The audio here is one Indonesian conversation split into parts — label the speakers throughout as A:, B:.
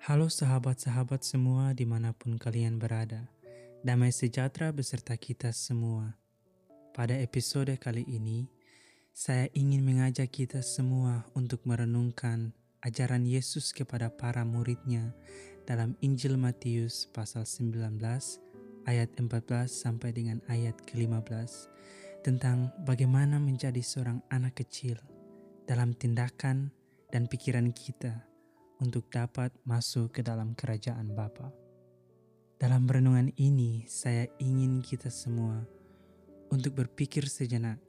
A: Halo sahabat-sahabat semua di mana pun kalian berada. Damai sejahtera beserta kita semua. Pada episode kali ini, saya ingin mengajak kita semua untuk merenungkan ajaran Yesus kepada para muridnya dalam Injil Matius pasal 19 ayat 14 sampai dengan ayat ke-15 tentang bagaimana menjadi seorang anak kecil dalam tindakan dan pikiran kita untuk dapat masuk ke dalam kerajaan Bapa. Dalam renungan ini, saya ingin kita semua untuk berpikir sejenak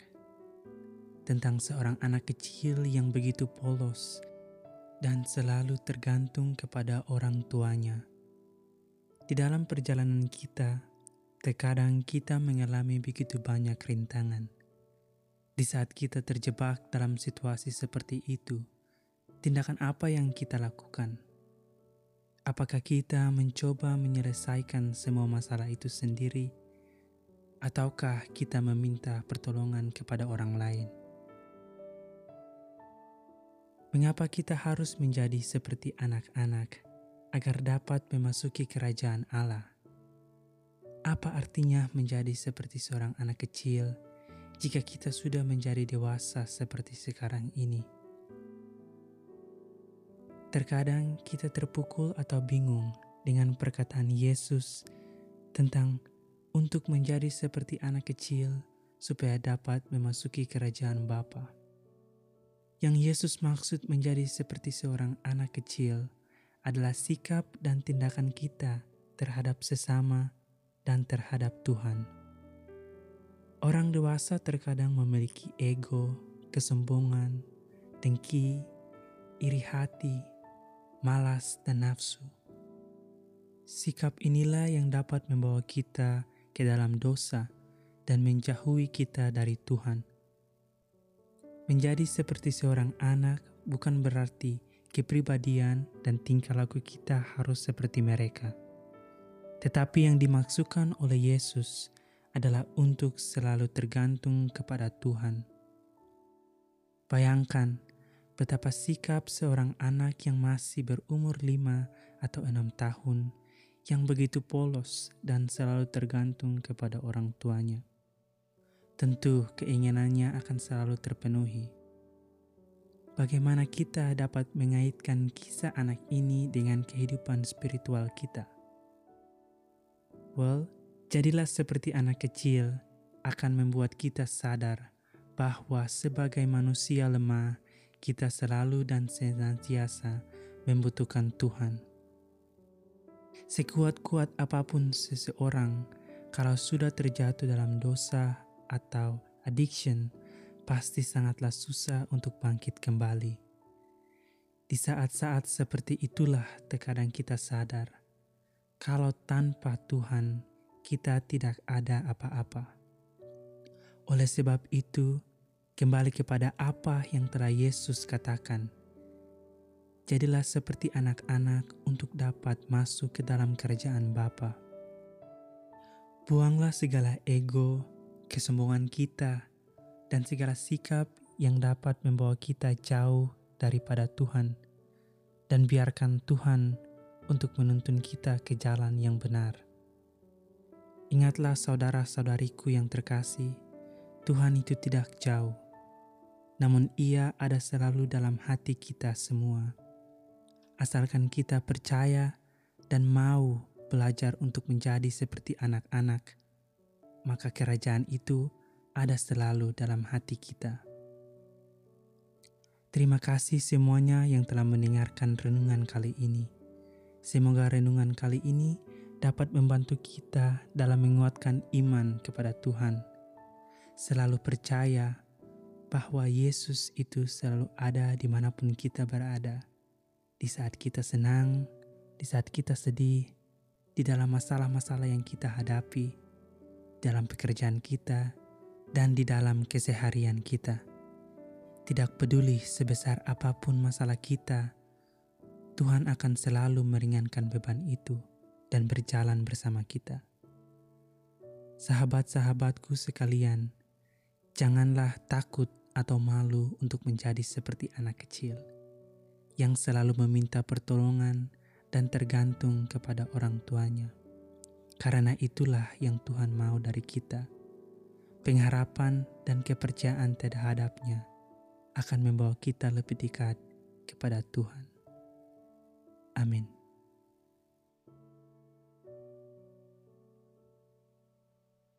A: tentang seorang anak kecil yang begitu polos dan selalu tergantung kepada orang tuanya. Di dalam perjalanan kita, terkadang kita mengalami begitu banyak rintangan. Di saat kita terjebak dalam situasi seperti itu, tindakan apa yang kita lakukan? Apakah kita mencoba menyelesaikan semua masalah itu sendiri, ataukah kita meminta pertolongan kepada orang lain? Mengapa kita harus menjadi seperti anak-anak agar dapat memasuki kerajaan Allah? Apa artinya menjadi seperti seorang anak kecil jika kita sudah menjadi dewasa seperti sekarang ini? Terkadang kita terpukul atau bingung dengan perkataan Yesus tentang untuk menjadi seperti anak kecil supaya dapat memasuki kerajaan Bapa. Yang Yesus maksud menjadi seperti seorang anak kecil adalah sikap dan tindakan kita terhadap sesama dan terhadap Tuhan. Orang dewasa terkadang memiliki ego, kesombongan, dengki, iri hati, malas, dan nafsu. Sikap inilah yang dapat membawa kita ke dalam dosa dan menjauhi kita dari Tuhan. Menjadi seperti seorang anak bukan berarti kepribadian dan tingkah laku kita harus seperti mereka. Tetapi yang dimaksudkan oleh Yesus adalah untuk selalu tergantung kepada Tuhan. Bayangkan betapa sikap seorang anak yang masih berumur lima atau enam tahun yang begitu polos dan selalu tergantung kepada orang tuanya. Tentu keinginannya akan selalu terpenuhi. Bagaimana kita dapat mengaitkan kisah anak ini dengan kehidupan spiritual kita? Well, jadilah seperti anak kecil akan membuat kita sadar bahwa sebagai manusia lemah, kita selalu dan senantiasa membutuhkan Tuhan. Sekuat-kuat apa pun seseorang, kalau sudah terjatuh dalam dosa atau addiction, pasti sangatlah susah untuk bangkit kembali. Di saat-saat seperti itulah terkadang kita sadar, kalau tanpa Tuhan kita tidak ada apa-apa. Oleh sebab itu, Kembali kepada apa yang telah Yesus katakan. Jadilah seperti anak-anak untuk dapat masuk ke dalam kerajaan Bapa. Buanglah segala ego, kesombongan kita, dan segala sikap yang dapat membawa kita jauh daripada Tuhan, dan biarkan Tuhan untuk menuntun kita ke jalan yang benar. Ingatlah saudara-saudariku yang terkasih, Tuhan itu tidak jauh namun Ia ada selalu dalam hati kita semua. Asalkan kita percaya dan mau belajar untuk menjadi seperti anak-anak, maka kerajaan itu ada selalu dalam hati kita. Terima kasih semuanya yang telah mendengarkan renungan kali ini. Semoga renungan kali ini dapat membantu kita dalam menguatkan iman kepada Tuhan. Selalu percaya bahwa Yesus itu selalu ada di mana pun kita berada. Di saat kita senang, di saat kita sedih, di dalam masalah-masalah yang kita hadapi, dalam pekerjaan kita, dan di dalam keseharian kita. Tidak peduli sebesar apa pun masalah kita, Tuhan akan selalu meringankan beban itu dan berjalan bersama kita. Sahabat-sahabatku sekalian, janganlah takut atau malu untuk menjadi seperti anak kecil yang selalu meminta pertolongan dan tergantung kepada orang tuanya. Karena itulah yang Tuhan mau dari kita. Pengharapan dan kepercayaan terhadapnya akan membawa kita lebih dekat kepada Tuhan. Amin.